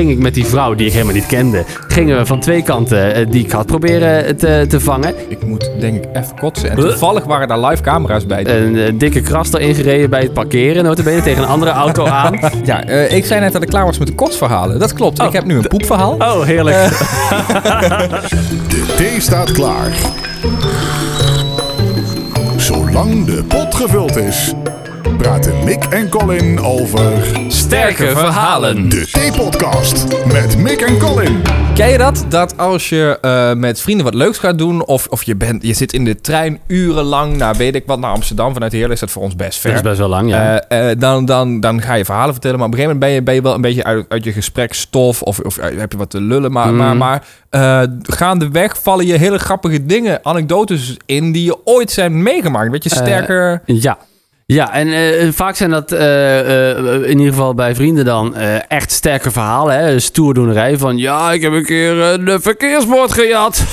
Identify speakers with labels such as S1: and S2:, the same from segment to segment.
S1: ging ik met die vrouw die ik helemaal niet kende, gingen we van twee kanten eh, die ik had proberen te, te vangen.
S2: Ik moet denk ik even kotsen. En toevallig waren daar live camera's bij.
S1: Een eh, dikke kras erin gereden bij het parkeren, notabene, tegen een andere auto aan.
S2: Ja, eh, ik zei net dat ik klaar was met de kotsverhalen. Dat klopt.
S1: Oh.
S2: Ik heb nu een poepverhaal.
S1: Oh, heerlijk.
S3: De thee staat klaar. Zolang de pot gevuld is, praten Mick en Colin over
S1: Sterke verhalen.
S3: de Thee-podcast met Mick en Colin.
S2: Ken je dat? Dat als je eh, met vrienden wat leuks gaat doen... of, of je, bent, je zit in de trein urenlang naar weet ik wat... naar Amsterdam vanuit Heerlen is dat voor ons best ver.
S1: Dat is best wel lang, ja.
S2: Eh, eh, dan, dan, dan ga je verhalen vertellen. Maar op een gegeven moment ben je, ben je wel een beetje uit, uit je gesprekstof. Of, of heb je wat te lullen. Maar,
S1: Mm.
S2: maar, maar eh, gaandeweg vallen je hele grappige dingen, anekdotes in... die je ooit zijn meegemaakt. Weet je, sterker...
S1: Ja. Ja, en eh, vaak zijn dat eh, eh, in ieder geval bij vrienden dan echt sterke verhalen. Hè? Stoerdoenerij van ja, ik heb een keer een verkeersbord gejat.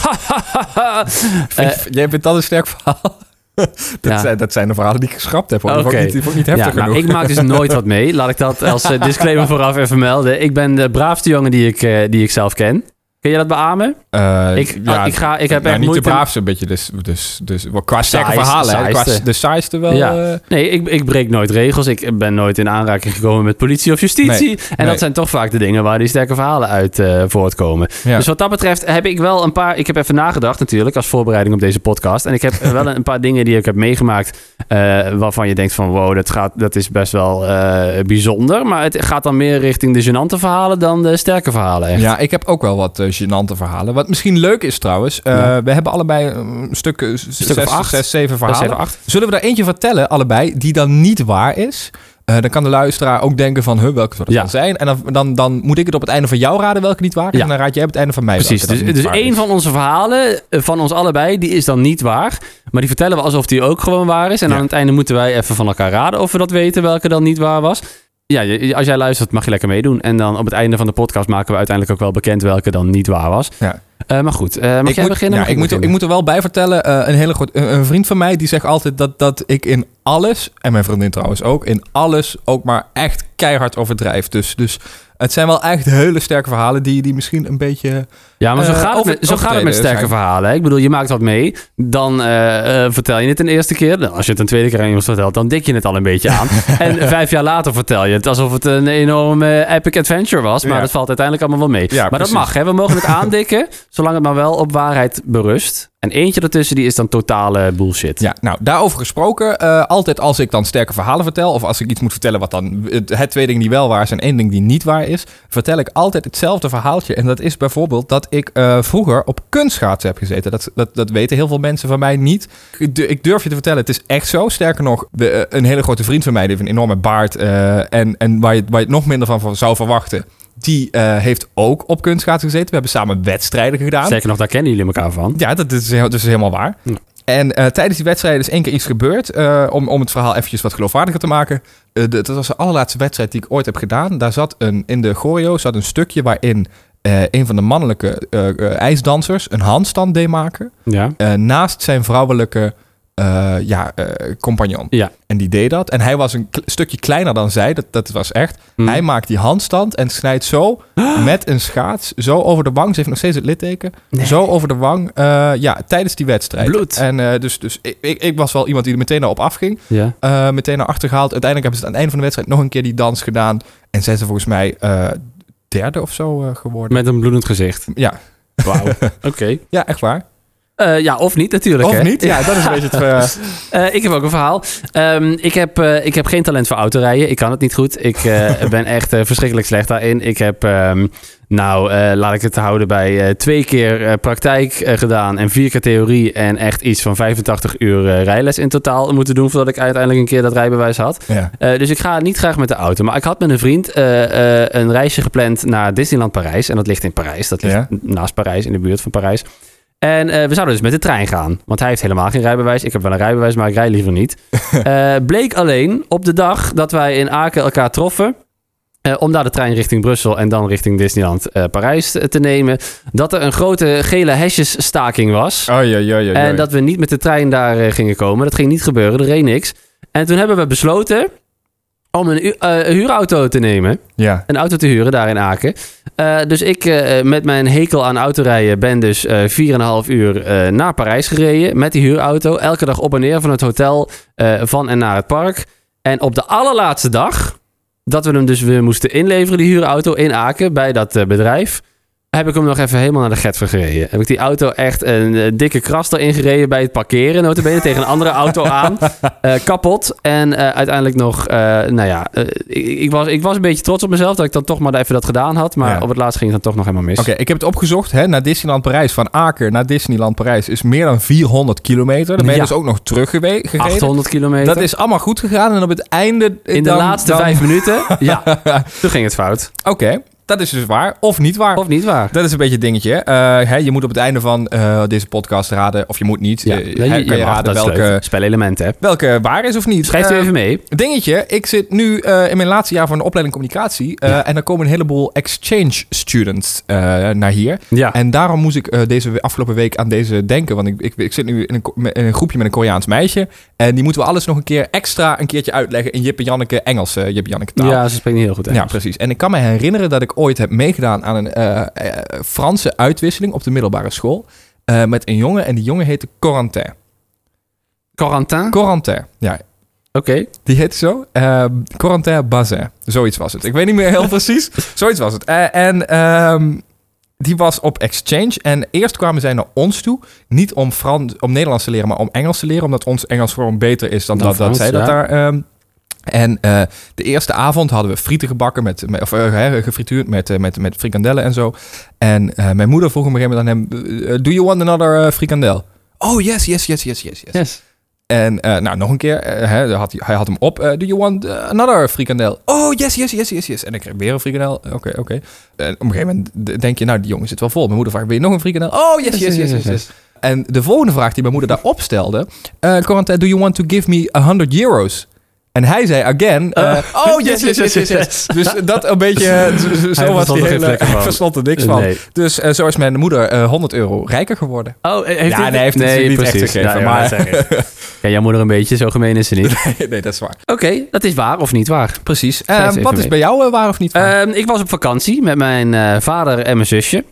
S2: Jij vindt dat een sterk verhaal? dat,
S1: Ja.
S2: zijn, dat zijn de verhalen die ik geschrapt heb. Hoor. Die niet, die vond ik niet heftig
S1: ja, nou,
S2: genoeg.
S1: ik maak dus nooit wat mee. Laat ik dat als disclaimer vooraf even melden. Ik ben de braafste jongen die ik, die ik zelf ken. Kun je dat beamen?
S2: Eh,
S1: Ik- ik ga- ik heb
S2: nou,
S1: echt
S2: niet
S1: moeite-
S2: de braafste, een beetje dus, dus, dus qua sterke verhalen. hè. Qua de saaiste wel.
S1: Ja.
S2: eh,
S1: Nee, ik, ik breek nooit regels. Ik ben nooit in aanraking gekomen met politie of justitie.
S2: Nee,
S1: en
S2: nee.
S1: dat zijn toch vaak de dingen waar die sterke verhalen uit eh, voortkomen.
S2: ja.
S1: Dus wat dat betreft heb ik wel een paar... Ik heb even nagedacht natuurlijk als voorbereiding op deze podcast. En ik heb wel een paar dingen die ik heb meegemaakt... eh, waarvan je denkt van wow, dat, gaat, dat is best wel eh, bijzonder. Maar het gaat dan meer richting de gênante verhalen dan de sterke verhalen. Echt.
S2: Ja, ik heb ook wel wat gênante verhalen. Wat misschien leuk is trouwens. eh,
S1: Ja.
S2: We hebben allebei een stuk, eh, z-
S1: stuk
S2: zes,
S1: acht.
S2: zes, zeven verhalen.
S1: even acht.
S2: Zullen we daar eentje vertellen, allebei, die dan niet waar is? Eh, dan kan de luisteraar ook denken van, huh, welke zou dat
S1: Ja.
S2: zijn? En dan, dan, dan moet ik het op het einde van jou raden welke niet waar is.
S1: Ja.
S2: En dan raad jij op het einde van mij
S1: Precies, dus, dus één van onze verhalen, eh, van ons allebei, die is dan niet waar. Maar die vertellen we alsof die ook gewoon waar is. En
S2: Ja.
S1: aan het einde moeten wij even van elkaar raden of we dat weten welke dan niet waar was. Ja, als jij luistert mag je lekker meedoen. En dan op het einde van de podcast maken we uiteindelijk ook wel bekend welke dan niet waar was.
S2: Ja.
S1: Eh, maar goed, eh, mag
S2: ik
S1: jij
S2: moet,
S1: beginnen?
S2: Ja,
S1: Mag
S2: ik, moet, er- ik moet er wel bij vertellen, eh, een, hele goed, een, een vriend van mij die zegt altijd dat, dat ik in alles, en mijn vriendin trouwens ook, in alles ook maar echt keihard overdrijf. Dus, dus het zijn wel echt hele sterke verhalen die, die misschien een beetje...
S1: Ja, maar zo
S2: eh,
S1: gaat, het met, zo gaat het met sterke verhalen. hè. Ik bedoel, je maakt wat mee. Dan eh, eh, vertel je het een eerste keer. Dan Als je het een tweede keer aan iemand vertelt, dan dik je het al een beetje aan. en vijf jaar later vertel je het alsof het een enorme epic adventure was. Maar
S2: Ja.
S1: dat valt uiteindelijk allemaal wel mee.
S2: Ja,
S1: maar
S2: precies.
S1: dat mag, hè. We mogen het aandikken, zolang het maar wel op waarheid berust. En eentje ertussen, die is dan totale bullshit.
S2: Ja, nou, daarover gesproken. eh, altijd als ik dan sterke verhalen vertel... of als ik iets moet vertellen wat dan... Het, twee dingen die wel waar zijn en één ding die niet waar is... vertel ik altijd hetzelfde verhaaltje. En dat is bijvoorbeeld dat ik eh, vroeger op kunstschaatsen heb gezeten. Dat, dat, dat weten heel veel mensen van mij niet. Ik du- ik durf je te vertellen, het is echt zo. Sterker nog, eh, een hele grote vriend van mij... die heeft een enorme baard... en, en waar, je, waar je het nog minder van zou verwachten... die eh, heeft ook op kunstschaatsen gezeten. We hebben samen wedstrijden gedaan.
S1: Zeker nog, daar kennen jullie elkaar van.
S2: Ja, dat is, heel- dat is helemaal waar. En eh, tijdens die wedstrijd is één keer iets gebeurd. eh, om, om het verhaal eventjes wat geloofwaardiger te maken. De- dat was de allerlaatste wedstrijd die ik ooit heb gedaan. Daar zat een, in de choreo zat een stukje waarin een van de mannelijke ijsdansers een handstand deed maken.
S1: Ja.
S2: naast zijn vrouwelijke eh, ja, eh, compagnon.
S1: Ja.
S2: En die deed dat. En hij was een stukje kleiner dan zij. Dat, dat was echt.
S1: Hm.
S2: Hij maakt die handstand en snijdt zo met een schaats zo over de wang. Ze heeft nog steeds het litteken.
S1: Nee.
S2: Zo over de wang. eh, ja, tijdens die wedstrijd.
S1: Bloed.
S2: En dus, dus ik, ik, ik was wel iemand die er meteen naar op afging.
S1: Ja.
S2: meteen naar achter gehaald. Uiteindelijk hebben ze aan het einde van de wedstrijd nog een keer die dans gedaan. En zijn ze volgens mij derde of zo geworden.
S1: Met een bloedend gezicht.
S2: Ja.
S1: Wauw. Oké.
S2: ja, echt waar.
S1: Eh, ja, of niet natuurlijk.
S2: Of
S1: hè?
S2: niet? Ja, dat is een beetje het... Eh,
S1: ik heb ook een verhaal. Ehm, ik, heb, ik heb geen talent voor autorijden. Ik kan het niet goed. Ik ben echt verschrikkelijk slecht daarin. Ik heb, ehm, nou, laat ik het houden bij twee keer praktijk gedaan en vier keer theorie. En echt iets van 85 uur rijles in totaal moeten doen voordat ik uiteindelijk een keer dat rijbewijs had.
S2: ja.
S1: Dus ik ga niet graag met de auto. Maar ik had met een vriend een reisje gepland naar Disneyland Parijs. En dat ligt in Parijs. Dat ligt
S2: Ja.
S1: naast Parijs, in de buurt van Parijs. En eh, we zouden dus met de trein gaan. Want hij heeft helemaal geen rijbewijs. Ik heb wel een rijbewijs, maar ik rij liever niet. Eh, bleek alleen op de dag dat wij in Aken elkaar troffen... eh, om daar de trein richting Brussel en dan richting Disneyland eh, Parijs te te nemen... dat er een grote gele hesjesstaking was.
S2: Oh, ja, ja, ja.
S1: En dat we niet met de trein daar gingen komen. Dat ging niet gebeuren, er reed niks. En toen hebben we besloten om een, eh, een huurauto te nemen.
S2: Ja.
S1: Een auto te huren daar in Aken. Eh, dus ik eh, met mijn hekel aan autorijden ben dus eh 4,5 uur naar Parijs gereden met die huurauto. Elke dag op en neer van het hotel van en naar het park. En op de allerlaatste dag, dat we hem dus weer moesten inleveren, die huurauto in Aken bij dat bedrijf, heb ik hem nog even helemaal naar de Getver gereden. Heb ik die auto echt een eh, dikke kras erin gereden bij het parkeren, notabene, tegen een andere auto aan. Eh, kapot. En eh, uiteindelijk nog, nou ja, ik, ik was, ik was een beetje trots op mezelf dat ik dan toch maar even dat gedaan had. Maar
S2: Ja.
S1: op het laatst ging het dan toch nog helemaal mis.
S2: Oké, ik heb het opgezocht. Hè, naar Disneyland Parijs. Van Aken naar Disneyland Parijs is meer dan 400 kilometer. Dan ben je
S1: Ja.
S2: dus ook nog teruggereden.
S1: 800 kilometer.
S2: Dat is allemaal goed gegaan. En op het einde...
S1: In de
S2: dan-
S1: laatste
S2: dan-
S1: vijf minuten, ja, toen ging het fout.
S2: Oké, dat is dus waar. Of niet waar.
S1: Of niet waar?
S2: Dat is een beetje het dingetje. Eh, hè, je moet op het einde van eh, deze podcast raden, of je moet niet.
S1: Ja,
S2: Eh,
S1: je,
S2: raden welke.
S1: Spelelementen,
S2: welke waar is of niet.
S1: Schrijf u
S2: Eh,
S1: even mee.
S2: Dingetje, ik zit nu eh, in mijn laatste jaar van de opleiding communicatie. eh,
S1: Ja.
S2: En er komen een heleboel exchange students eh, naar hier.
S1: Ja.
S2: En daarom moest ik eh, deze afgelopen week aan deze denken. Want ik, ik, ik zit nu in een, in een groepje met een Koreaans meisje. En die moeten we alles nog een keer extra een keertje uitleggen in Jip en Janneke Engels. eh, Jip en Janneke taal.
S1: ja, ze spreken niet heel goed
S2: Ja,
S1: Engels.
S2: precies. En ik kan me herinneren dat ik ooit heb meegedaan aan een eh, eh, Franse uitwisseling op de middelbare school. eh, met een jongen en die jongen heette Corentin.
S1: Corentin?
S2: Corentin, ja.
S1: Oké.
S2: Die heette zo. eh Corentin Bazin. Zoiets was het. Ik weet niet meer heel precies. Zoiets was het. En ehm, die was op exchange. En eerst kwamen zij naar ons toe. Niet om, Frans, om Nederlands te leren, maar om Engels te leren. Omdat ons Engels gewoon beter is dan,
S1: Dan
S2: dat, dat zij dat daar... ehm, en eh, de eerste avond hadden we frieten gebakken, met, met, of eh, gefrituurd met, eh, met, met frikandellen en zo. En eh, mijn moeder vroeg op een gegeven moment aan hem, eh, do you want another eh, frikandel? Oh, yes, yes, yes, yes, yes, yes.
S1: Yes.
S2: En eh, nou, nog een keer, eh, hè, had hij, hij had hem op. eh, do you want eh, another frikandel? Oh, yes, yes, yes, yes, yes. En ik kreeg weer een frikandel. Oké, oké. En op een gegeven moment denk je, nou, die jongen zit wel vol. Mijn moeder vraagt, wil je nog een frikandel? Oh, yes, yes, yes, yes, yes. En de volgende vraag die mijn moeder daarop stelde... eh Corentin, do you want to give me 100 euros? En hij zei again... eh, oh, yes, yes, yes, yes, yes. Dus dat een beetje... eh, zo- was die
S1: er
S2: hele... Hij verstond er niks van.
S1: Nee.
S2: Dus eh, zo is mijn moeder eh, 100 euro rijker geworden.
S1: Oh, heeft
S2: Ja,
S1: hij-
S2: nee, heeft het ze niet echt
S1: precies.
S2: gegeven,
S1: Ja,
S2: maar-.
S1: Ja, jouw moeder een beetje, zo gemeen is ze niet.
S2: nee, dat is waar.
S1: Oké, dat is waar of niet waar.
S2: Precies. Eh,
S1: even
S2: wat is bij jou eh, waar of niet waar?
S1: Ehm, ik was op vakantie met mijn eh, vader en mijn zusje.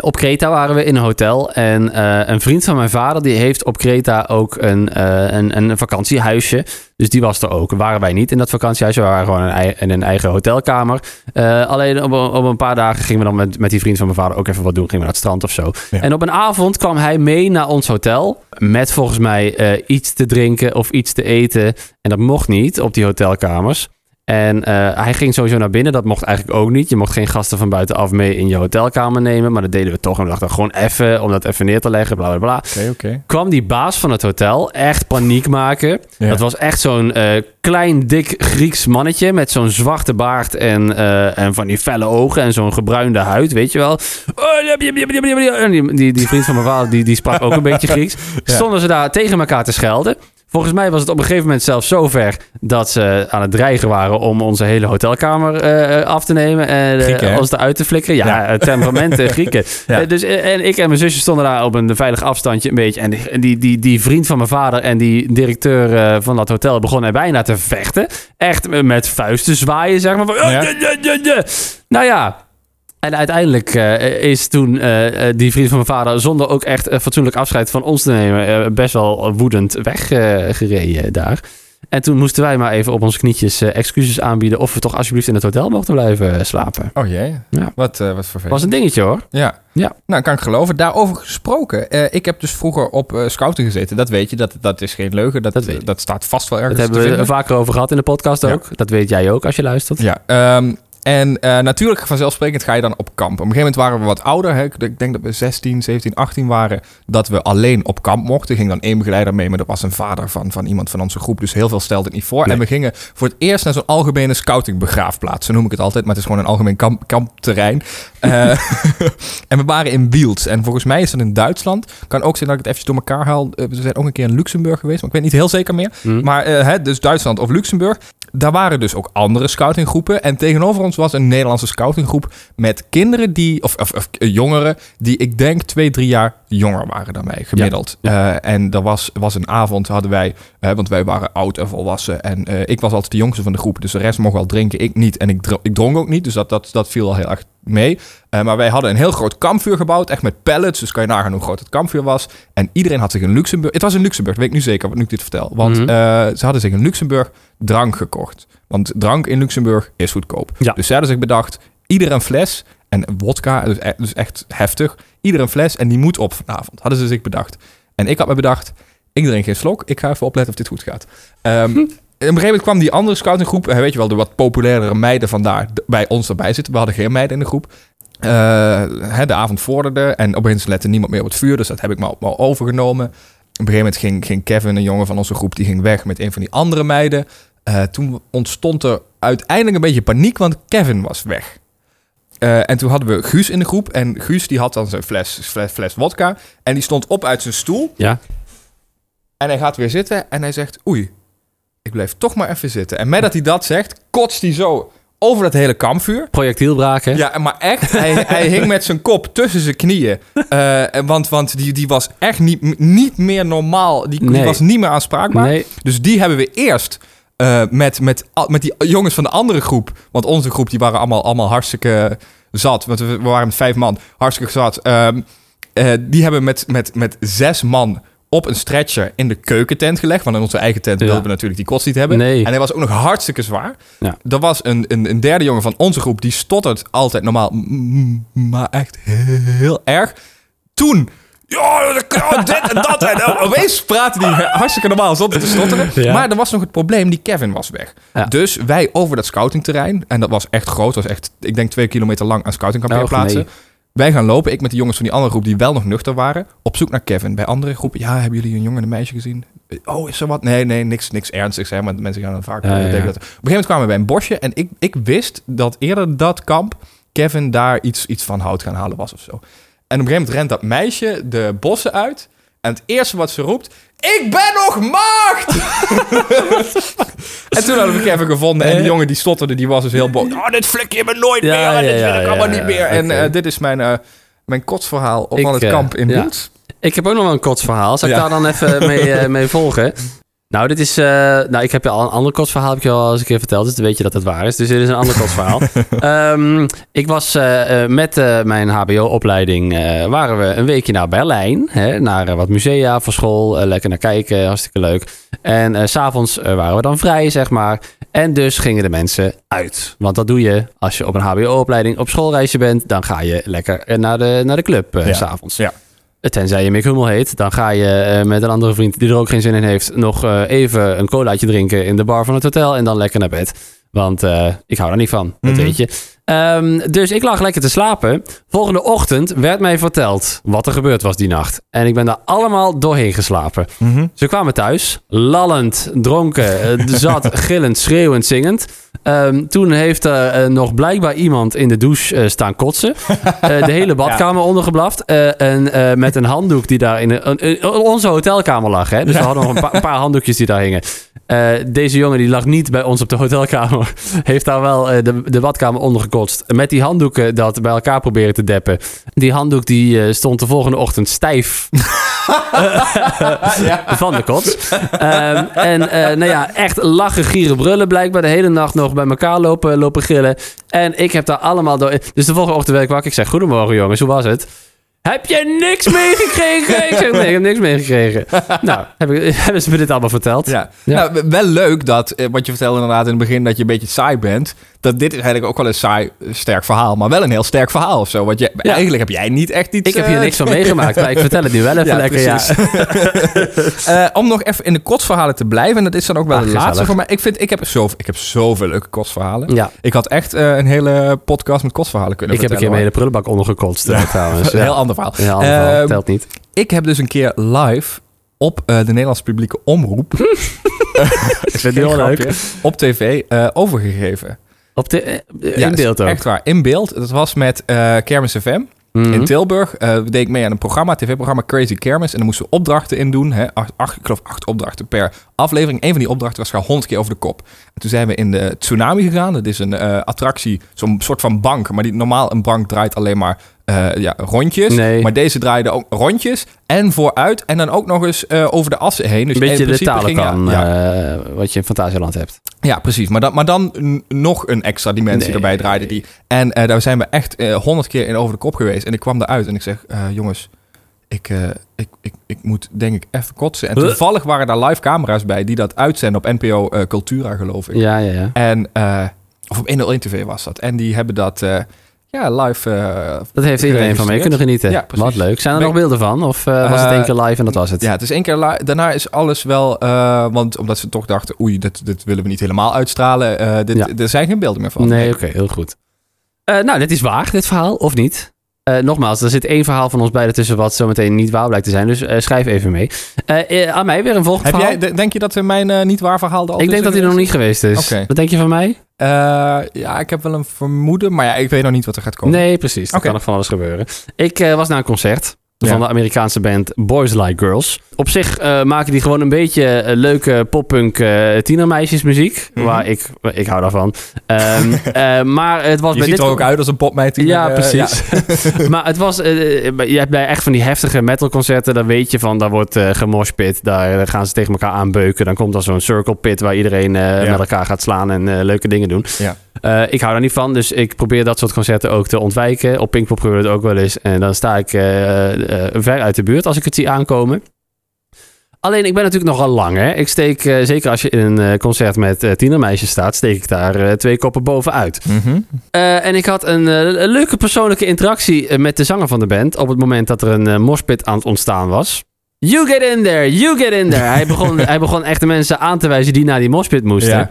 S1: Op Kreta waren we in een hotel. En eh, een vriend van mijn vader die heeft op Kreta ook een, eh, een, een vakantiehuisje. Dus die was er ook. Waren wij niet in dat vakantiehuisje. We waren gewoon in een, eigen hotelkamer. Eh, alleen op, een- op een paar dagen gingen we dan met, met die vriend van mijn vader ook even wat doen. Gingen we naar het strand of zo.
S2: Ja.
S1: En op een avond kwam hij mee naar ons hotel. Met volgens mij iets te drinken of iets te eten. En dat mocht niet op die hotelkamers. En eh, hij ging sowieso naar binnen. Dat mocht eigenlijk ook niet. Je mocht geen gasten van buitenaf mee in je hotelkamer nemen. Maar dat deden we toch. En we dachten gewoon even om dat even neer te leggen. Bla bla bla.
S2: Oké, oké.
S1: Kwam die baas van het hotel echt paniek maken.
S2: Ja.
S1: Dat was echt zo'n eh, klein, dik Grieks mannetje. Met zo'n zwarte baard en, eh, en van die felle ogen. En zo'n gebruinde huid, weet je wel. En die, die, die vriend van mijn vader, die, die sprak ook een beetje Grieks.
S2: Ja.
S1: Stonden ze daar tegen elkaar te schelden. Volgens mij was het op een gegeven moment zelfs zo ver dat ze aan het dreigen waren om onze hele hotelkamer eh, af te nemen en eh,
S2: Grieken, hè?
S1: ons eruit te flikkeren. Ja,
S2: Ja.
S1: temperamenten Grieken.
S2: Ja.
S1: Eh, dus, eh, en ik en mijn zusje stonden daar op een veilig afstandje een beetje. En die, die, die, die vriend van mijn vader en die directeur eh, van dat hotel begonnen bijna te vechten. Echt eh, met vuisten zwaaien, zeg maar. Van,
S2: Ja.
S1: "Oh, ja, ja, ja." Nou ja, en uiteindelijk eh, is toen eh, eh, die vriend van mijn vader, zonder ook echt fatsoenlijk afscheid van ons te nemen, best wel woedend weggereden daar. En toen moesten wij maar even op onze knietjes excuses aanbieden of we toch alsjeblieft in het hotel mochten blijven slapen.
S2: Oh jee,
S1: Ja.
S2: wat, eh, wat vervelend.
S1: Was een dingetje hoor.
S2: Ja.
S1: Ja.
S2: Nou, kan ik geloven. Daarover gesproken. ik heb dus vroeger op eh scouting gezeten. Dat weet je, dat, dat is geen leugen. Dat,
S1: Dat
S2: staat vast wel ergens
S1: Dat hebben we
S2: vinden.
S1: vaker over gehad in de podcast
S2: Ja.
S1: ook. Dat weet jij ook als je luistert.
S2: Ja, ehm, en eh, natuurlijk vanzelfsprekend ga je dan op kamp. Op een gegeven moment waren we wat ouder. Hè. Ik ik denk dat we 16, 17, 18 waren. Dat we alleen op kamp mochten. Er ging dan één begeleider mee, maar dat was een vader van, van iemand van onze groep. Dus heel veel stelde het niet voor.
S1: Nee.
S2: En we gingen voor het eerst naar zo'n algemene scoutingbegraafplaats. Zo noem ik het altijd, maar het is gewoon een algemeen kamp, kampterrein. Eh, en we waren in Wiels. En volgens mij is dat in Duitsland. Kan ook zijn dat ik het eventjes door elkaar haal. Eh, we zijn ook een keer in Luxemburg geweest, maar ik weet niet heel zeker meer.
S1: Hm.
S2: Maar hè, dus Duitsland of Luxemburg. Daar waren dus ook andere scoutinggroepen. En tegenover ons was een Nederlandse scoutinggroep met kinderen die, of, of, of, eh, jongeren, die ik denk twee, drie jaar jonger waren dan wij, gemiddeld. Eh, en er was, was een avond, hadden wij, eh, want wij waren oud en volwassen. En ik was altijd de jongste van de groep, dus de rest mocht wel drinken, ik niet. En ik, dro- ik dronk ook niet, dus dat, dat, dat viel al heel erg mee. Eh, maar wij hadden een heel groot kampvuur gebouwd, echt met pallets. Dus kan je nagaan hoe groot het kampvuur was. En iedereen had zich in Luxemburg... Het was in Luxemburg, dat weet ik nu zeker, wat nu ik dit vertel. Want
S1: Mhm.
S2: eh, ze hadden zich in Luxemburg drank gekocht. Want drank in Luxemburg is goedkoop.
S1: Ja.
S2: Dus ze hadden zich bedacht, ieder een fles... En wodka, dus, e- dus echt heftig. Ieder een fles en die moet op vanavond. Hadden ze zich bedacht. En ik had me bedacht, ik drink geen slok. Ik ga even opletten of dit goed gaat. Ehm,
S1: Hm.
S2: Op een gegeven moment kwam die andere scoutinggroep, eh, weet je wel, de wat populairdere meiden vandaar bij ons erbij zitten. We hadden geen meiden in de groep. Eh, hè, de avond vorderde en opeens lette niemand meer op het vuur, dus dat heb ik maar, maar overgenomen. Op een gegeven moment ging, ging Kevin, een jongen van onze groep, die ging weg met een van die andere meiden. Eh, toen ontstond er uiteindelijk een beetje paniek, want Kevin was weg. En toen hadden we Guus in de groep. En Guus die had dan zijn fles, fles, fles wodka. En die stond op uit zijn stoel.
S1: Ja.
S2: En hij gaat weer zitten en hij zegt... Oei, ik blijf toch maar even zitten. En met dat hij dat zegt, kotst hij zo over dat hele kampvuur.
S1: Projectielbraak, hè?
S2: Ja, maar echt, hij, hij hing met zijn kop tussen zijn knieën. Eh, want want die, die was echt niet, niet meer normaal. Die, was niet meer aanspraakbaar.
S1: Nee,
S2: Dus die hebben we eerst eh, met, met, met die jongens van de andere groep. Want onze groep die waren allemaal, allemaal hartstikke zat. Want we, waren met vijf man. Hartstikke zat. Ehm, eh, die hebben met, met, met zes man op een stretcher in de keukentent gelegd. Want in onze eigen tent
S1: Ja.
S2: wilden we natuurlijk die kost niet hebben.
S1: Nee.
S2: En hij was ook nog hartstikke zwaar.
S1: Ja.
S2: Er was een, een, een derde jongen van onze groep. Die stottert altijd normaal. Maar echt heel erg. Toen... Ja, kan dit en dat. En dan opeens praatte die hartstikke normaal zonder te stotteren.
S1: Ja.
S2: Maar er was nog het probleem, die Kevin was weg.
S1: Ja.
S2: Dus wij over dat scoutingterrein, en dat was echt groot, was echt, ik denk twee kilometer lang aan scoutingkampeerplaatsen.
S1: Och, nee.
S2: Wij gaan lopen, ik met de jongens van die andere groep die wel nog nuchter waren, op zoek naar Kevin. Bij andere groepen, ja, hebben jullie een jongen en een meisje gezien? Oh, is er wat? Nee, nee, niks, niks ernstigs, hè, maar mensen gaan dan vaak
S1: Ja,
S2: eh,
S1: ja,
S2: denken
S1: ja.
S2: dat. Op een gegeven moment kwamen we bij een bosje en ik, ik wist dat eerder dat kamp Kevin daar iets, iets van hout gaan halen was of zo. En op een gegeven moment rent dat meisje de bossen uit. En het eerste wat ze roept... Ik ben nog maagd! en toen hadden we Kevin gevonden. En die jongen die stotterde, die was dus heel boos. Oh, dit flik je me nooit
S1: Ja,
S2: meer. En dit
S1: ja,
S2: wil ik allemaal niet meer. En eh, dit is mijn, eh mijn kotsverhaal op
S1: Ik,
S2: van het
S1: eh,
S2: kamp in. Beeld.
S1: Ik heb ook nog wel een kotsverhaal. Zal ik
S2: Ja.
S1: daar dan even mee, eh, mee volgen? Nou, dit is... eh, nou, ik heb je al een ander kotsverhaal heb ik je al eens een keer verteld. Dus dan weet je dat het waar is. Dus dit is een ander kotsverhaal. Ehm, ik was eh, eh, met mijn hbo-opleiding... waren we een weekje naar Berlijn. Hè, naar wat musea voor school. lekker naar kijken. Hartstikke leuk. En s s'avonds waren we dan vrij, zeg maar. En dus gingen de mensen uit. Want dat doe je als je op een hbo-opleiding op schoolreisje bent. Dan ga je lekker naar de, naar de club
S2: Ja.
S1: s s'avonds.
S2: Ja.
S1: Tenzij je Mick Hummel heet, dan ga je eh, met een andere vriend die er ook geen zin in heeft, nog eh, even een colaatje drinken in de bar van het hotel en dan lekker naar bed. Want eh, ik hou daar niet van, dat
S2: Mhm.
S1: weet je. Ehm, dus ik lag lekker te slapen. Volgende ochtend werd mij verteld wat er gebeurd was die nacht. En ik ben daar allemaal doorheen geslapen. Ze kwamen thuis, lallend, dronken, zat, gillend, schreeuwend, zingend. Ehm, toen heeft er eh, nog blijkbaar iemand in de douche eh, staan kotsen. Eh, de hele badkamer ondergeblaft. Eh, en met een handdoek die daar in, onze hotelkamer lag. Hè? Dus we hadden nog een, pa- een paar handdoekjes die daar hingen. Deze jongen die lag niet bij ons op de hotelkamer. Heeft daar wel de, de badkamer onder gekotst. Met die handdoeken dat bij elkaar proberen te deppen. Die handdoek die stond de volgende ochtend stijf van de kots. Ehm, en eh, nou ja, echt lachen, gieren, brullen blijkbaar. De hele nacht nog bij elkaar lopen, lopen gillen. En ik heb daar allemaal door... Dus de volgende ochtend werd ik wakker. Ik zeg, goedemorgen jongens, hoe was het? Heb je niks meegekregen? ik zeg, nee, ik heb niks meegekregen. nou, heb ik, hebben ze me dit allemaal verteld?
S2: Ja.
S1: Ja.
S2: Nou, wel leuk dat, eh, wat je vertelde inderdaad in het begin, dat je een beetje saai bent. Dat dit is eigenlijk ook wel een saai, sterk verhaal. Maar wel een heel sterk verhaal of zo. Want je,
S1: Ja.
S2: eigenlijk heb jij niet echt iets...
S1: Ik heb hier
S2: eh,
S1: niks van meegemaakt, maar ik vertel het nu wel even
S2: Ja,
S1: lekker. Ja.
S2: Eh, om nog even in de kotsverhalen te blijven. En dat is dan ook wel
S1: Ah,
S2: de
S1: gezellig.
S2: laatste voor mij. Ik, vind, ik, heb zo, ik heb zoveel leuke kotsverhalen.
S1: Ja,
S2: Ik had echt eh, een hele podcast met kotsverhalen kunnen
S1: ik heb een keer mijn hele prullenbak ondergekotst trouwens.
S2: Een heel ander verhaal.
S1: Ja, ander verhaal.
S2: Ehm,
S1: telt niet.
S2: Ik heb dus een keer live op de Nederlandse publieke omroep...
S1: Ik vind
S2: Geen grapje, Op tv overgegeven.
S1: Op de, eh,
S2: Ja,
S1: in beeld ook.
S2: Echt waar, in beeld. Dat was met eh Kermis FM.
S1: Mhm.
S2: In Tilburg eh, deed ik mee aan een programma, tv-programma Crazy Kermis. En dan moesten we opdrachten in doen. Hè? Acht, acht- ik geloof acht opdrachten per aflevering. Een van die opdrachten was gewoon honderd keer over de kop. En toen zijn we in de Tsunami gegaan. Dat is een attractie, zo'n soort van bank. Maar die, normaal een bank draait alleen maar eh, ja, rondjes.
S1: Nee.
S2: Maar deze draaide ook rondjes en vooruit. En dan ook nog eens eh, over de assen heen. Dus
S1: Een beetje de
S2: principe ging-
S1: talenkan
S2: ja, ja,
S1: eh, wat je in Fantasieland hebt.
S2: ja, precies. Maar dan, maar dan nog een extra dimensie
S1: Nee.
S2: erbij draaide die. En daar zijn we echt honderd keer in over de kop geweest. En ik kwam eruit en ik zeg, jongens, ik, ik, ik, ik moet denk ik even kotsen. En toevallig waren daar live camera's bij die dat uitzenden op NPO eh, Cultura, geloof ik.
S1: Ja, ja, ja.
S2: En, of op 101 TV was dat. En die hebben dat ja, live... eh,
S1: Dat heeft iedereen van mee kunnen genieten.
S2: Ja.
S1: Wat leuk. Zijn er
S2: Ben-
S1: nog beelden van? Of eh, was het
S2: Eh,
S1: één keer live en dat was het?
S2: Ja, het is één keer li- Daarna is alles wel... want omdat ze toch dachten... Oei, dit, dit willen we niet helemaal uitstralen. dit,
S1: Ja.
S2: Er zijn geen beelden meer van.
S1: Nee, oké, heel goed. Nou, dit is waar, dit verhaal, of niet? Nogmaals, er zit één verhaal van ons beiden tussen wat zometeen niet waar blijkt te zijn. Dus schrijf even mee. Eh, aan mij weer een volgend
S2: Heb
S1: verhaal.
S2: jij, de- denk je dat mijn niet waar verhaal er al
S1: ik denk dat hij er nog niet geweest is.
S2: Oké.
S1: Wat denk je van mij?
S2: Eh, ja, ik heb wel een vermoeden. Maar ja, ik weet nog niet wat er gaat komen.
S1: Nee, precies. Er kan nog van alles gebeuren. Ik eh, was naar een concert
S2: Ja.
S1: van de Amerikaanse band Boys Like Girls. Op zich eh, maken die gewoon een beetje eh, leuke poppunk eh tienermeisjesmuziek.
S2: Mhm.
S1: Waar ik, ik hou daarvan. Eh, maar het was
S2: Je
S1: bij
S2: ziet
S1: dit
S2: er ook uit als een popmeid.
S1: Ja, precies. maar het was... je hebt bij echt van die heftige metalconcerten... dan weet je van, daar wordt eh gemoshpit. Daar gaan ze tegen elkaar aanbeuken. Dan komt er zo'n circle pit... waar iedereen
S2: Ja.
S1: met elkaar gaat slaan... en leuke dingen doen.
S2: Ja.
S1: Ik hou daar niet van, dus ik probeer dat soort concerten ook te ontwijken. Op Pinkpop gebeurt het ook wel eens. En dan sta ik ver uit de buurt als ik het zie aankomen. Alleen, ik ben natuurlijk nogal lang, hè. Ik steek, eh, zeker als je in een eh, concert met eh, tienermeisjes staat... steek ik daar eh, twee koppen bovenuit. Eh, en ik had een, eh, leuke persoonlijke interactie eh, met de zanger van de band... op het moment dat er een eh, moshpit aan het ontstaan was. You get in there, you get in there. hij, begon, hij begon echt de mensen aan te wijzen die naar die moshpit moesten.
S2: Ja.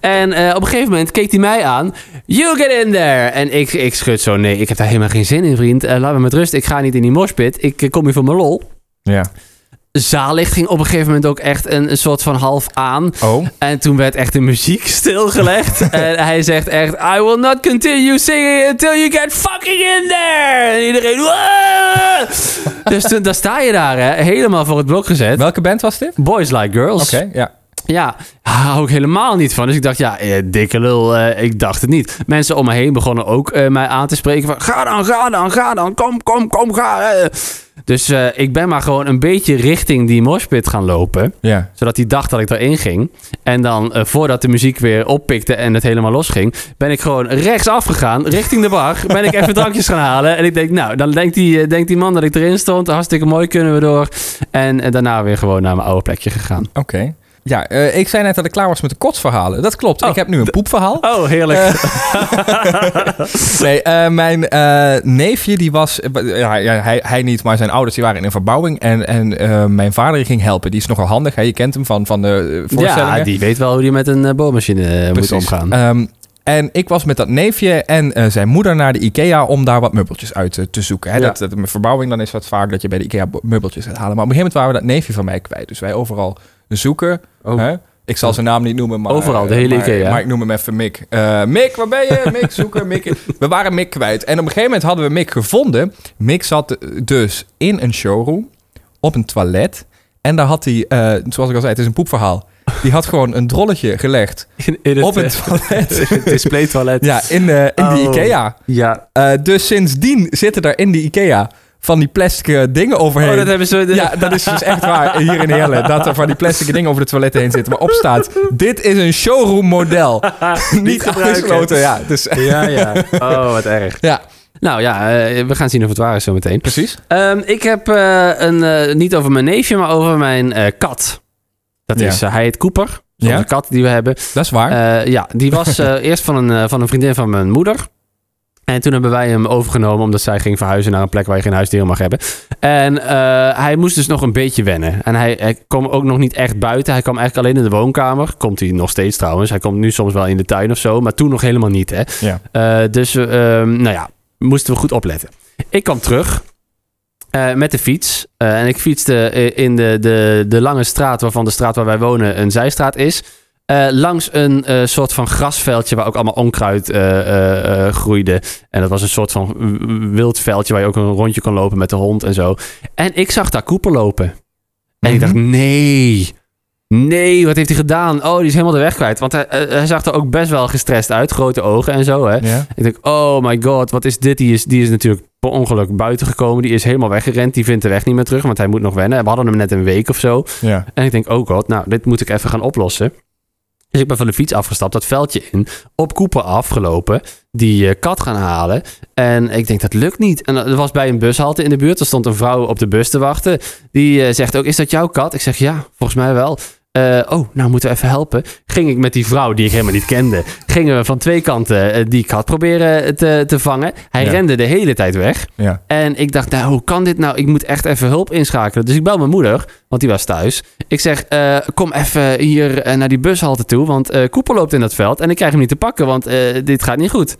S1: En eh, op een gegeven moment keek hij mij aan. You get in there. En ik, ik schud zo, nee, ik heb daar helemaal geen zin in, vriend. Eh, laat me met rust, ik ga niet in die moshpit. Ik eh, kom hier voor mijn lol.
S2: Ja.
S1: Zaallicht ging op een gegeven moment ook echt een, een soort van half aan.
S2: Oh.
S1: En toen werd echt de muziek stilgelegd. en hij zegt echt... I will not continue singing until you get fucking in there. En iedereen... Dus toen, dan sta je daar, hè, helemaal voor het blok gezet.
S2: Welke band was dit?
S1: Boys Like Girls.
S2: Oké, ja.
S1: Ja, daar hou ik helemaal niet van. Dus ik dacht, ja, eh, dikke lul, eh, ik dacht het niet. Mensen om me heen begonnen ook eh, mij aan te spreken van... Ga dan, ga dan, ga dan, kom, kom, kom, ga. eh." Dus eh, ik ben maar gewoon een beetje richting die moshpit gaan lopen.
S2: Ja.
S1: Zodat hij dacht dat ik erin ging. En dan, eh, voordat de muziek weer oppikte en het helemaal losging... ben ik gewoon rechtsaf gegaan, richting de bar. ben ik even drankjes gaan halen. En ik denk, nou, dan denkt die, eh, denkt die man dat ik erin stond. Hartstikke mooi, kunnen we door. En, daarna weer gewoon naar mijn oude plekje gegaan.
S2: Oké. Ja, eh, ik zei net dat ik klaar was met de kotsverhalen. Dat klopt.
S1: Oh,
S2: ik heb nu een poepverhaal.
S1: Oh, heerlijk.
S2: Nee, eh, mijn eh, neefje die was... eh, ja, hij, hij niet, maar zijn ouders die waren in een verbouwing. En, en eh, mijn vader ging helpen. Die is nogal handig. Hè? Je kent hem van, van de eh, voorstellingen.
S1: Ja, die weet wel hoe die met een boormachine moet omgaan.
S2: Ehm, en ik was met dat neefje en eh, zijn moeder naar de IKEA om daar wat meubeltjes uit eh, te zoeken. Hè?
S1: Ja.
S2: Dat, dat, met verbouwing dan is het vaak dat je bij de IKEA meubeltjes gaat halen. Maar op een gegeven moment waren we dat neefje van mij kwijt. Dus wij overal zoeken.
S1: Oh.
S2: Hè? Ik zal zijn naam niet noemen, maar...
S1: Overal, de hele
S2: maar,
S1: IKEA.
S2: Maar ik noem hem even Mick. Eh, Mick, waar ben je? Mick, zoeken, Mick. We waren Mick kwijt. En op een gegeven moment hadden we Mick gevonden. Mick zat dus in een showroom, op een toilet. En daar had hij, eh, zoals ik al zei, het is een poepverhaal. Die had gewoon een drolletje gelegd
S1: In, in het,
S2: op het toilet.
S1: het displaytoilet.
S2: Ja, in, eh, in de
S1: Oh.
S2: IKEA.
S1: ja.
S2: Eh, dus sindsdien zitten daar in de IKEA van die plastic eh, dingen overheen.
S1: Oh, dat hebben ze...
S2: Ja, dat is dus echt waar hier in Heerlen. Dat er van die plastic dingen over de toiletten heen zitten. Maar op staat, dit is een showroom model. Niet afgesloten, ja. Dus,
S1: ja, ja. Oh, wat erg.
S2: ja,
S1: Nou ja, uh, we gaan zien of het waar is zo meteen.
S2: precies.
S1: Um, ik heb uh, een, uh, niet over mijn neefje, maar over mijn kat. Dat
S2: Ja.
S1: is, hij heet Cooper.
S2: Ja.
S1: Onze kat die we hebben.
S2: Dat is waar.
S1: Ja, die was eerst van een, van een vriendin van mijn moeder. En toen hebben wij hem overgenomen omdat zij ging verhuizen naar een plek waar je geen huisdier mag hebben. En uh, hij moest dus nog een beetje wennen. En hij, hij kwam ook nog niet echt buiten. Hij kwam eigenlijk alleen in de woonkamer. Komt hij nog steeds trouwens. Hij komt nu soms wel in de tuin of zo. Maar toen nog helemaal niet. Hè?
S2: Ja.
S1: Uh, dus uh, nou ja, moesten we goed opletten. Ik kwam terug. Uh, met de fiets. Uh, en ik fietste in de, de, de lange straat, waarvan de straat waar wij wonen een zijstraat is. Uh, langs een uh, soort van grasveldje waar ook allemaal onkruid uh, groeide. En dat was een soort van wild veldje waar je ook een rondje kon lopen met de hond en zo. En ik zag daar Cooper lopen. En ik dacht, nee, Nee, wat heeft hij gedaan? Oh, die is helemaal de weg kwijt. Want hij, eh, hij zag er ook best wel gestrest uit. Grote ogen en zo, hè.
S2: Ja.
S1: Ik denk, oh my god, wat is dit? Die is, die is natuurlijk per ongeluk buiten gekomen. Die is helemaal weggerend. Die vindt de weg niet meer terug, want hij moet nog wennen. We hadden hem net een week of zo.
S2: Ja.
S1: En ik denk, oh god, nou, dit moet ik even gaan oplossen. Dus ik ben van de fiets afgestapt, dat veldje in, op Cooper afgelopen, die eh, kat gaan halen. En ik denk, dat lukt niet. En er was bij een bushalte in de buurt, er stond een vrouw op de bus te wachten. Die eh, zegt ook, is dat jouw kat? Ik zeg, ja, volgens mij wel. Eh, oh, nou moeten we even helpen. Ging ik met die vrouw, die ik helemaal niet kende, gingen we van twee kanten eh, die kat proberen te, te vangen. Hij
S2: Ja.
S1: rende de hele tijd weg.
S2: Ja.
S1: En ik dacht, nou, hoe kan dit nou? Ik moet echt even hulp inschakelen. Dus ik bel mijn moeder, want die was thuis. Ik zeg, eh, kom even hier eh, naar die bushalte toe, want eh Koepel loopt in dat veld. En ik krijg hem niet te pakken, want eh, dit gaat niet goed.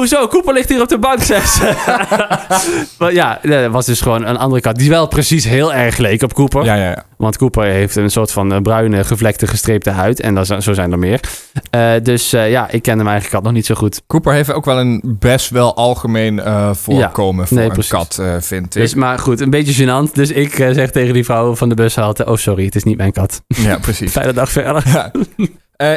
S1: Hoezo? Koepel ligt hier op de bank, zegt ze. maar ja, dat was dus gewoon een andere kat. Die wel precies heel erg leek op Cooper.
S2: Ja, ja, ja.
S1: Want Cooper heeft een soort van eh, bruine, gevlekte, gestreepte huid. En dat, zo zijn er meer. Eh, dus eh, ja, ik ken hem eigenlijk kat nog niet zo goed.
S2: Cooper heeft ook wel een best wel algemeen voorkomen voor
S1: nee,
S2: een kat, vind ik.
S1: Dus, maar goed, een beetje gênant. Dus ik zeg tegen die vrouw van de bushalte... Oh, sorry, het is niet mijn kat.
S2: Ja, precies.
S1: Fijne dag verder.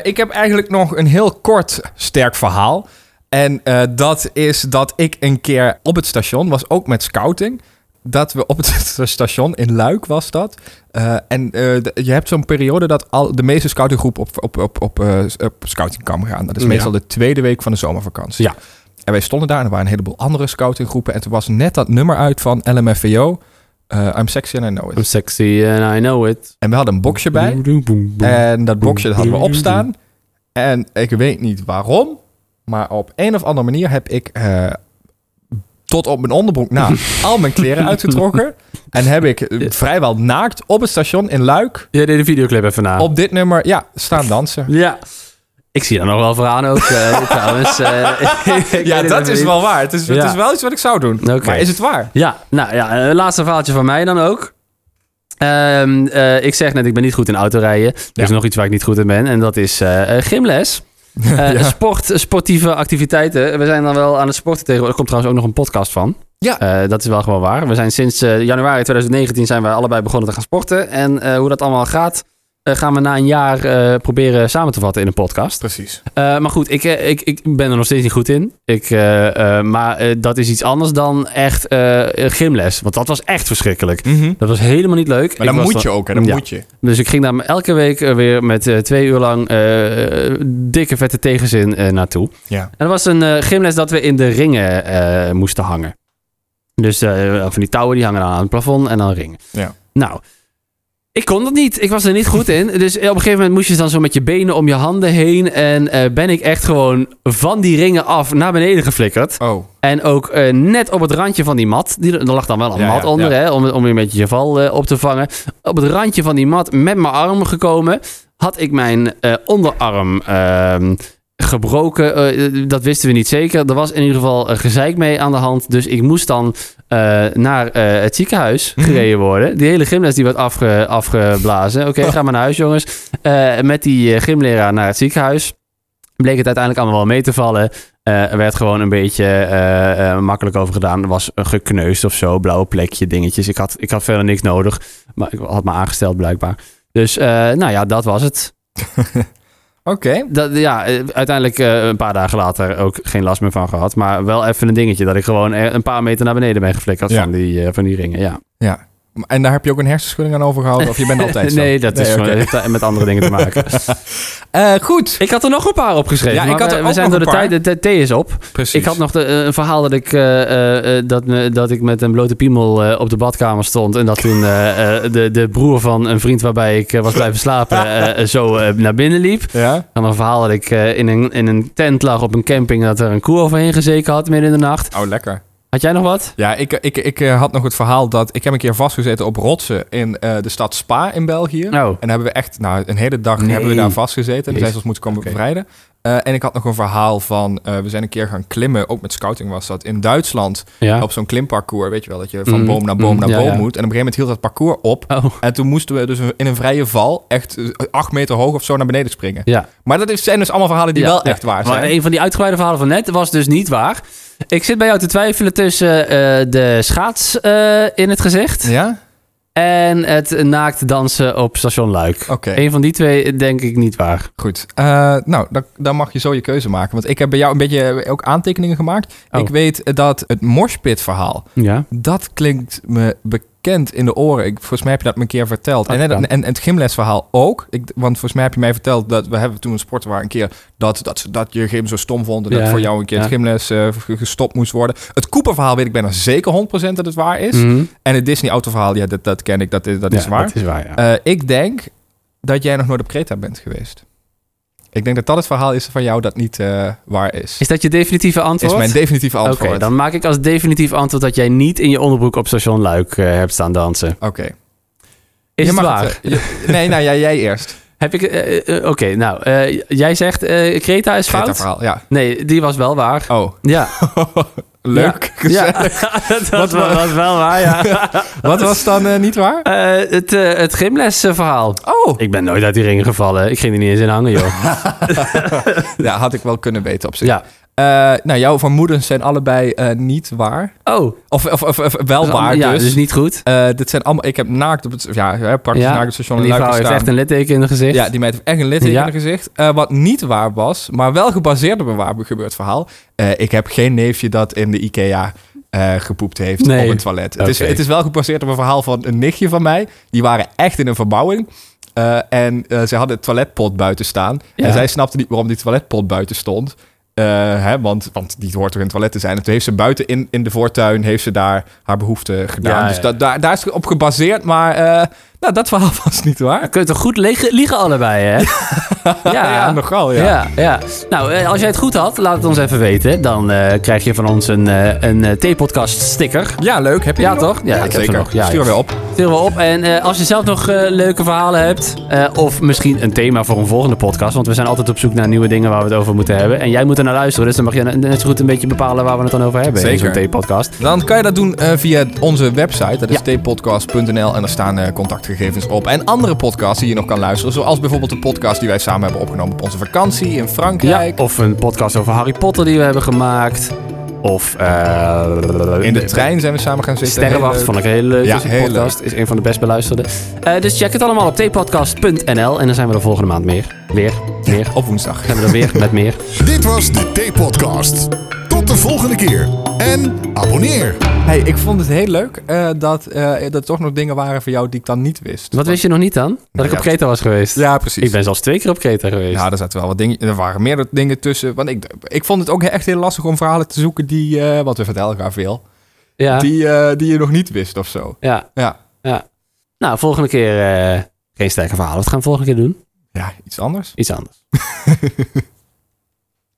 S2: Ik heb eigenlijk nog een heel kort sterk verhaal. En eh, dat is dat ik een keer op het station was, ook met scouting. Dat we op het station in Luik was dat. Eh, en eh, de- je hebt zo'n periode dat al de meeste scoutinggroepen op, op, op, op, op scoutingkamp gaan. Dat is
S1: Ja.
S2: meestal de tweede week van de zomervakantie.
S1: Ja.
S2: En wij stonden daar en er waren een heleboel andere scoutinggroepen. En toen was net dat nummer uit van LMFAO. eh, I'm sexy and I know it.
S1: I'm sexy and I know it.
S2: En we hadden een boxje bij. En dat boxje dat hadden we opstaan. En ik weet niet waarom, maar op een of andere manier heb ik eh, tot op mijn onderbroek na al mijn kleren uitgetrokken. En heb ik eh, vrijwel naakt op het station in Luik
S1: Jij deed de videoclip even na.
S2: op dit nummer ja, staan dansen.
S1: Ja. Ik zie daar nog wel voor aan ook, eh, trouwens.
S2: Ja, dat is
S1: niet.
S2: wel waar. Het is, het is wel iets wat ik zou doen. Maar is het waar?
S1: Ja, nou ja, laatste verhaaltje van mij dan ook. Ehm, eh, ik zeg net, ik ben niet goed in autorijden. Er
S2: Ja.
S1: is nog iets waar ik niet goed in ben. En dat is gymles. Eh,
S2: Ja.
S1: Sport, sportieve activiteiten. We zijn dan wel aan het sporten tegenwoordig. Er komt trouwens ook nog een podcast van.
S2: Ja.
S1: Eh, dat is wel gewoon waar. We zijn sinds eh, januari 2019 zijn we allebei begonnen te gaan sporten. En hoe dat allemaal gaat, gaan we na een jaar eh, proberen samen te vatten in een podcast.
S2: Precies.
S1: Eh, maar goed, ik, eh, ik, ik ben er nog steeds niet goed in. Ik, eh, eh, maar eh, dat is iets anders dan echt eh, gymles. Want dat was echt verschrikkelijk. Dat was helemaal niet leuk.
S2: Maar dan moet je ook, hè? Dan
S1: Ja.
S2: moet je.
S1: Dus ik ging daar elke week eh, weer met eh, twee uur lang eh, dikke vette tegenzin eh, naartoe.
S2: Ja.
S1: En dat was een eh, gymles dat we in de ringen eh, moesten hangen. Dus eh, van die touwen die hangen aan het plafond en dan ringen.
S2: Ja.
S1: Nou, ik kon dat niet. Ik was er niet goed in. Dus op een gegeven moment moest je dan zo met je benen om je handen heen. En eh, ben ik echt gewoon van die ringen af naar beneden geflikkerd.
S2: Oh.
S1: En ook eh, net op het randje van die mat. Die, er lag dan wel een
S2: Ja,
S1: mat
S2: ja,
S1: onder,
S2: ja.
S1: Hè, om, om een beetje je val eh, op te vangen. Op het randje van die mat met mijn arm gekomen. Had ik mijn onderarm ehm, gebroken. Eh, dat wisten we niet zeker. Er was in ieder geval een gezeik mee aan de hand. Dus ik moest dan eh, naar eh, het ziekenhuis
S2: Mhm.
S1: gereden worden. Die hele gymles die werd afge, afgeblazen. Oké, ga maar naar huis jongens. Eh, met die eh, gymleraar naar het ziekenhuis. Bleek het uiteindelijk allemaal wel mee te vallen. Eh, er werd gewoon een beetje eh, eh, makkelijk over gedaan. Er was gekneusd of zo, blauwe plekje, dingetjes. Ik had, ik had verder niks nodig, maar ik had me aangesteld blijkbaar. Dus eh, nou ja, dat was het.
S2: Oké.
S1: Ja, eh, uiteindelijk eh, een paar dagen later ook geen last meer van gehad. Maar wel even een dingetje dat ik gewoon er een paar meter naar beneden ben geflikkerd
S2: Ja.
S1: van, die, eh, van die ringen. Ja.
S2: Ja. En daar heb je ook een hersenschudding aan overgehouden? Of je bent altijd zo?
S1: nee, dat is heeft met andere dingen te maken.
S2: Eh, goed.
S1: ik had er nog een paar opgeschreven.
S2: Ja, ik had er
S1: we, zijn door de tijd. De, de thee is op.
S2: Precies.
S1: Ik had nog de, eh, een verhaal dat ik, eh, dat, me, dat ik met een blote piemel op de badkamer stond. En dat toen de, de broer van een vriend waarbij ik was blijven slapen zo naar binnen liep.
S2: Ja?
S1: Dan een verhaal dat ik in, een, in een tent lag op een camping dat er een koe overheen gezeken had midden in de nacht.
S2: Oh, lekker.
S1: Had jij nog wat?
S2: Ja, ik, ik, ik eh, had nog het verhaal dat... Ik heb een keer vastgezeten op rotsen in eh, de stad Spa in België.
S1: Oh.
S2: En hebben we echt... Nou, een hele dag
S1: Nee.
S2: hebben we daar vastgezeten. En zijn ze ons moeten komen bevrijden. Eh, en ik had nog een verhaal van... eh, we zijn een keer gaan klimmen, ook met scouting was dat, in Duitsland.
S1: Ja.
S2: Op zo'n klimparcours, weet je wel. Dat je van
S1: Mm,
S2: boom naar boom
S1: mm,
S2: naar
S1: ja,
S2: boom
S1: ja.
S2: moet. En op een gegeven moment hield dat parcours op.
S1: Oh,
S2: En toen moesten we dus in een vrije val echt eh, acht meter hoog of zo naar beneden springen.
S1: ja.
S2: Maar dat zijn dus allemaal verhalen die wel echt waar
S1: Maar
S2: zijn.
S1: een van die uitgebreide verhalen van net was dus niet waar. Ik zit bij jou te twijfelen tussen de schaats in het gezicht
S2: Ja?
S1: En het naakt dansen op station Luik.
S2: Oké.
S1: Een van die twee denk ik niet waar.
S2: Goed. Eh, nou, dan, dan mag je zo je keuze maken. Want ik heb bij jou een beetje ook aantekeningen gemaakt.
S1: Oh.
S2: Ik weet dat het Moshpit verhaal,
S1: Ja.
S2: dat klinkt me bekend in de oren. Ik, volgens mij heb je dat me een keer verteld. En, en, en het gymlesverhaal ook. Ik, want volgens mij heb je mij verteld dat we hebben toen een sporten waren een keer dat, dat, dat je gym zo stom vond. En dat
S1: Ja,
S2: voor jou een keer het
S1: ja.
S2: gymles eh, gestopt moest worden. Het Cooper-verhaal weet ik bijna zeker 100% dat het waar is.
S1: Mhm.
S2: En het Disney-autoverhaal, ja, dat, dat ken ik, dat is, dat is
S1: Ja,
S2: waar.
S1: Dat is waar.
S2: Eh, ik denk dat jij nog nooit op Kreta bent geweest. Ik denk dat dat het verhaal is van jou dat niet eh, waar is.
S1: is dat je definitieve antwoord?
S2: Is mijn definitieve
S1: Oké,
S2: antwoord.
S1: dan maak ik als definitief antwoord dat jij niet in je onderbroek op station Luik eh, hebt staan dansen.
S2: Oké.
S1: Is
S2: Je
S1: het waar?
S2: eh, je- nee, nou ja, jij eerst.
S1: Heb ik... Oké, nou, jij zegt Kreta is
S2: Kreta
S1: fout?
S2: verhaal, ja.
S1: Nee, die was wel waar.
S2: Oh,
S1: Ja.
S2: leuk.
S1: Ja,
S2: gezellig.
S1: dat was, wel- was wel waar, ja.
S2: Wat was dan eh, niet waar?
S1: Eh, het, eh, het gymlesverhaal.
S2: Oh,
S1: Ik ben nooit uit die ringen gevallen. Ik ging er niet eens in hangen, joh.
S2: ja, had ik wel kunnen weten op zich.
S1: Ja.
S2: Eh, nou, jouw vermoedens zijn allebei eh, niet waar.
S1: Oh,
S2: Of, of, of, of wel waar
S1: allemaal- ja,
S2: dus.
S1: dus niet goed.
S2: Eh, dit zijn allemaal... Ik heb naakt op het... Ja, hè, praktisch
S1: Ja.
S2: naakt op het station
S1: En die vrouw heeft echt een litteken in het gezicht.
S2: Ja, die meid heeft echt een litteken
S1: Ja.
S2: in het gezicht. Wat niet waar was, maar wel gebaseerd op een waar gebeurd verhaal. Ik heb geen neefje dat in de IKEA eh, gepoept heeft
S1: Nee.
S2: op een toilet. Het, is, het is wel gebaseerd op een verhaal van een nichtje van mij. Die waren echt in een verbouwing. En eh, ze hadden het toiletpot buiten staan.
S1: Ja.
S2: En zij snapte niet waarom die toiletpot buiten stond. Eh, hè, want, want die hoort toch in het toilet te zijn. En toen heeft ze buiten in, in de voortuin heeft ze daar haar behoefte gedaan.
S1: Ja,
S2: dus
S1: ja.
S2: da- daar, daar is het op gebaseerd. Maar eh, nou, dat verhaal was niet waar.
S1: Dan kun je toch goed liegen, liegen allebei, hè? ja,
S2: Ja, nogal, ja.
S1: ja. ja. Nou, eh, als jij het goed had, laat het ons even weten. Dan krijg je van ons een, een T-podcast sticker.
S2: Ja, leuk. Heb je
S1: Ja,
S2: nog?
S1: toch? Ja, ik heb ze
S2: zeker.
S1: nog. Ja,
S2: Stuur op.
S1: Stuur we op. En als je zelf nog leuke verhalen hebt, of misschien een thema voor een volgende podcast, want we zijn altijd op zoek naar nieuwe dingen waar we het over moeten hebben. En jij moet er naar luisteren, dus dan mag je net zo goed een beetje bepalen waar we het dan over hebben in
S2: Zeker.
S1: zo'n T-podcast.
S2: Dan kan je dat doen eh, via onze website. Dat is
S1: Ja.
S2: tpodcast.nl en daar staan eh, contactgegevens op. En andere podcasts die je nog kan luisteren. Zoals bijvoorbeeld de podcast die wij samen hebben opgenomen op onze vakantie in
S1: Ja,
S2: Frankrijk.
S1: of een podcast over Harry Potter die we hebben gemaakt. Of eh,
S2: In de trein zijn we samen gaan zitten.
S1: Sterrenwacht vond ik een hele leuke
S2: Ja,
S1: is een
S2: heel
S1: podcast. Is een van de best beluisterde. Eh, dus check het allemaal op tpodcast.nl. En dan zijn we de volgende maand meer. Weer, meer.
S2: leuk. Op woensdag.
S1: Zijn we er weer met meer.
S3: Dit was de T-podcast. Tot de volgende keer. En abonneer.
S2: Hey, ik vond het heel leuk eh, dat eh, er toch nog dingen waren voor jou die ik dan niet wist.
S1: Wat wist je nog niet dan? Dat
S2: Nou
S1: ik op
S2: ja,
S1: Kreta was geweest.
S2: Ja, precies.
S1: Ik ben zelfs twee keer op Kreta geweest.
S2: Ja, er zaten wel wat dingen. Er waren meerdere dingen tussen. Want ik, ik vond het ook echt heel lastig om verhalen te zoeken die. eh want we vertellen elkaar veel.
S1: ja.
S2: Die, eh, die je nog niet wist of zo.
S1: ja.
S2: Ja.
S1: Nou, volgende keer eh, geen sterke verhalen. Wat gaan we volgende keer doen?
S2: Ja, iets anders.
S1: Iets anders.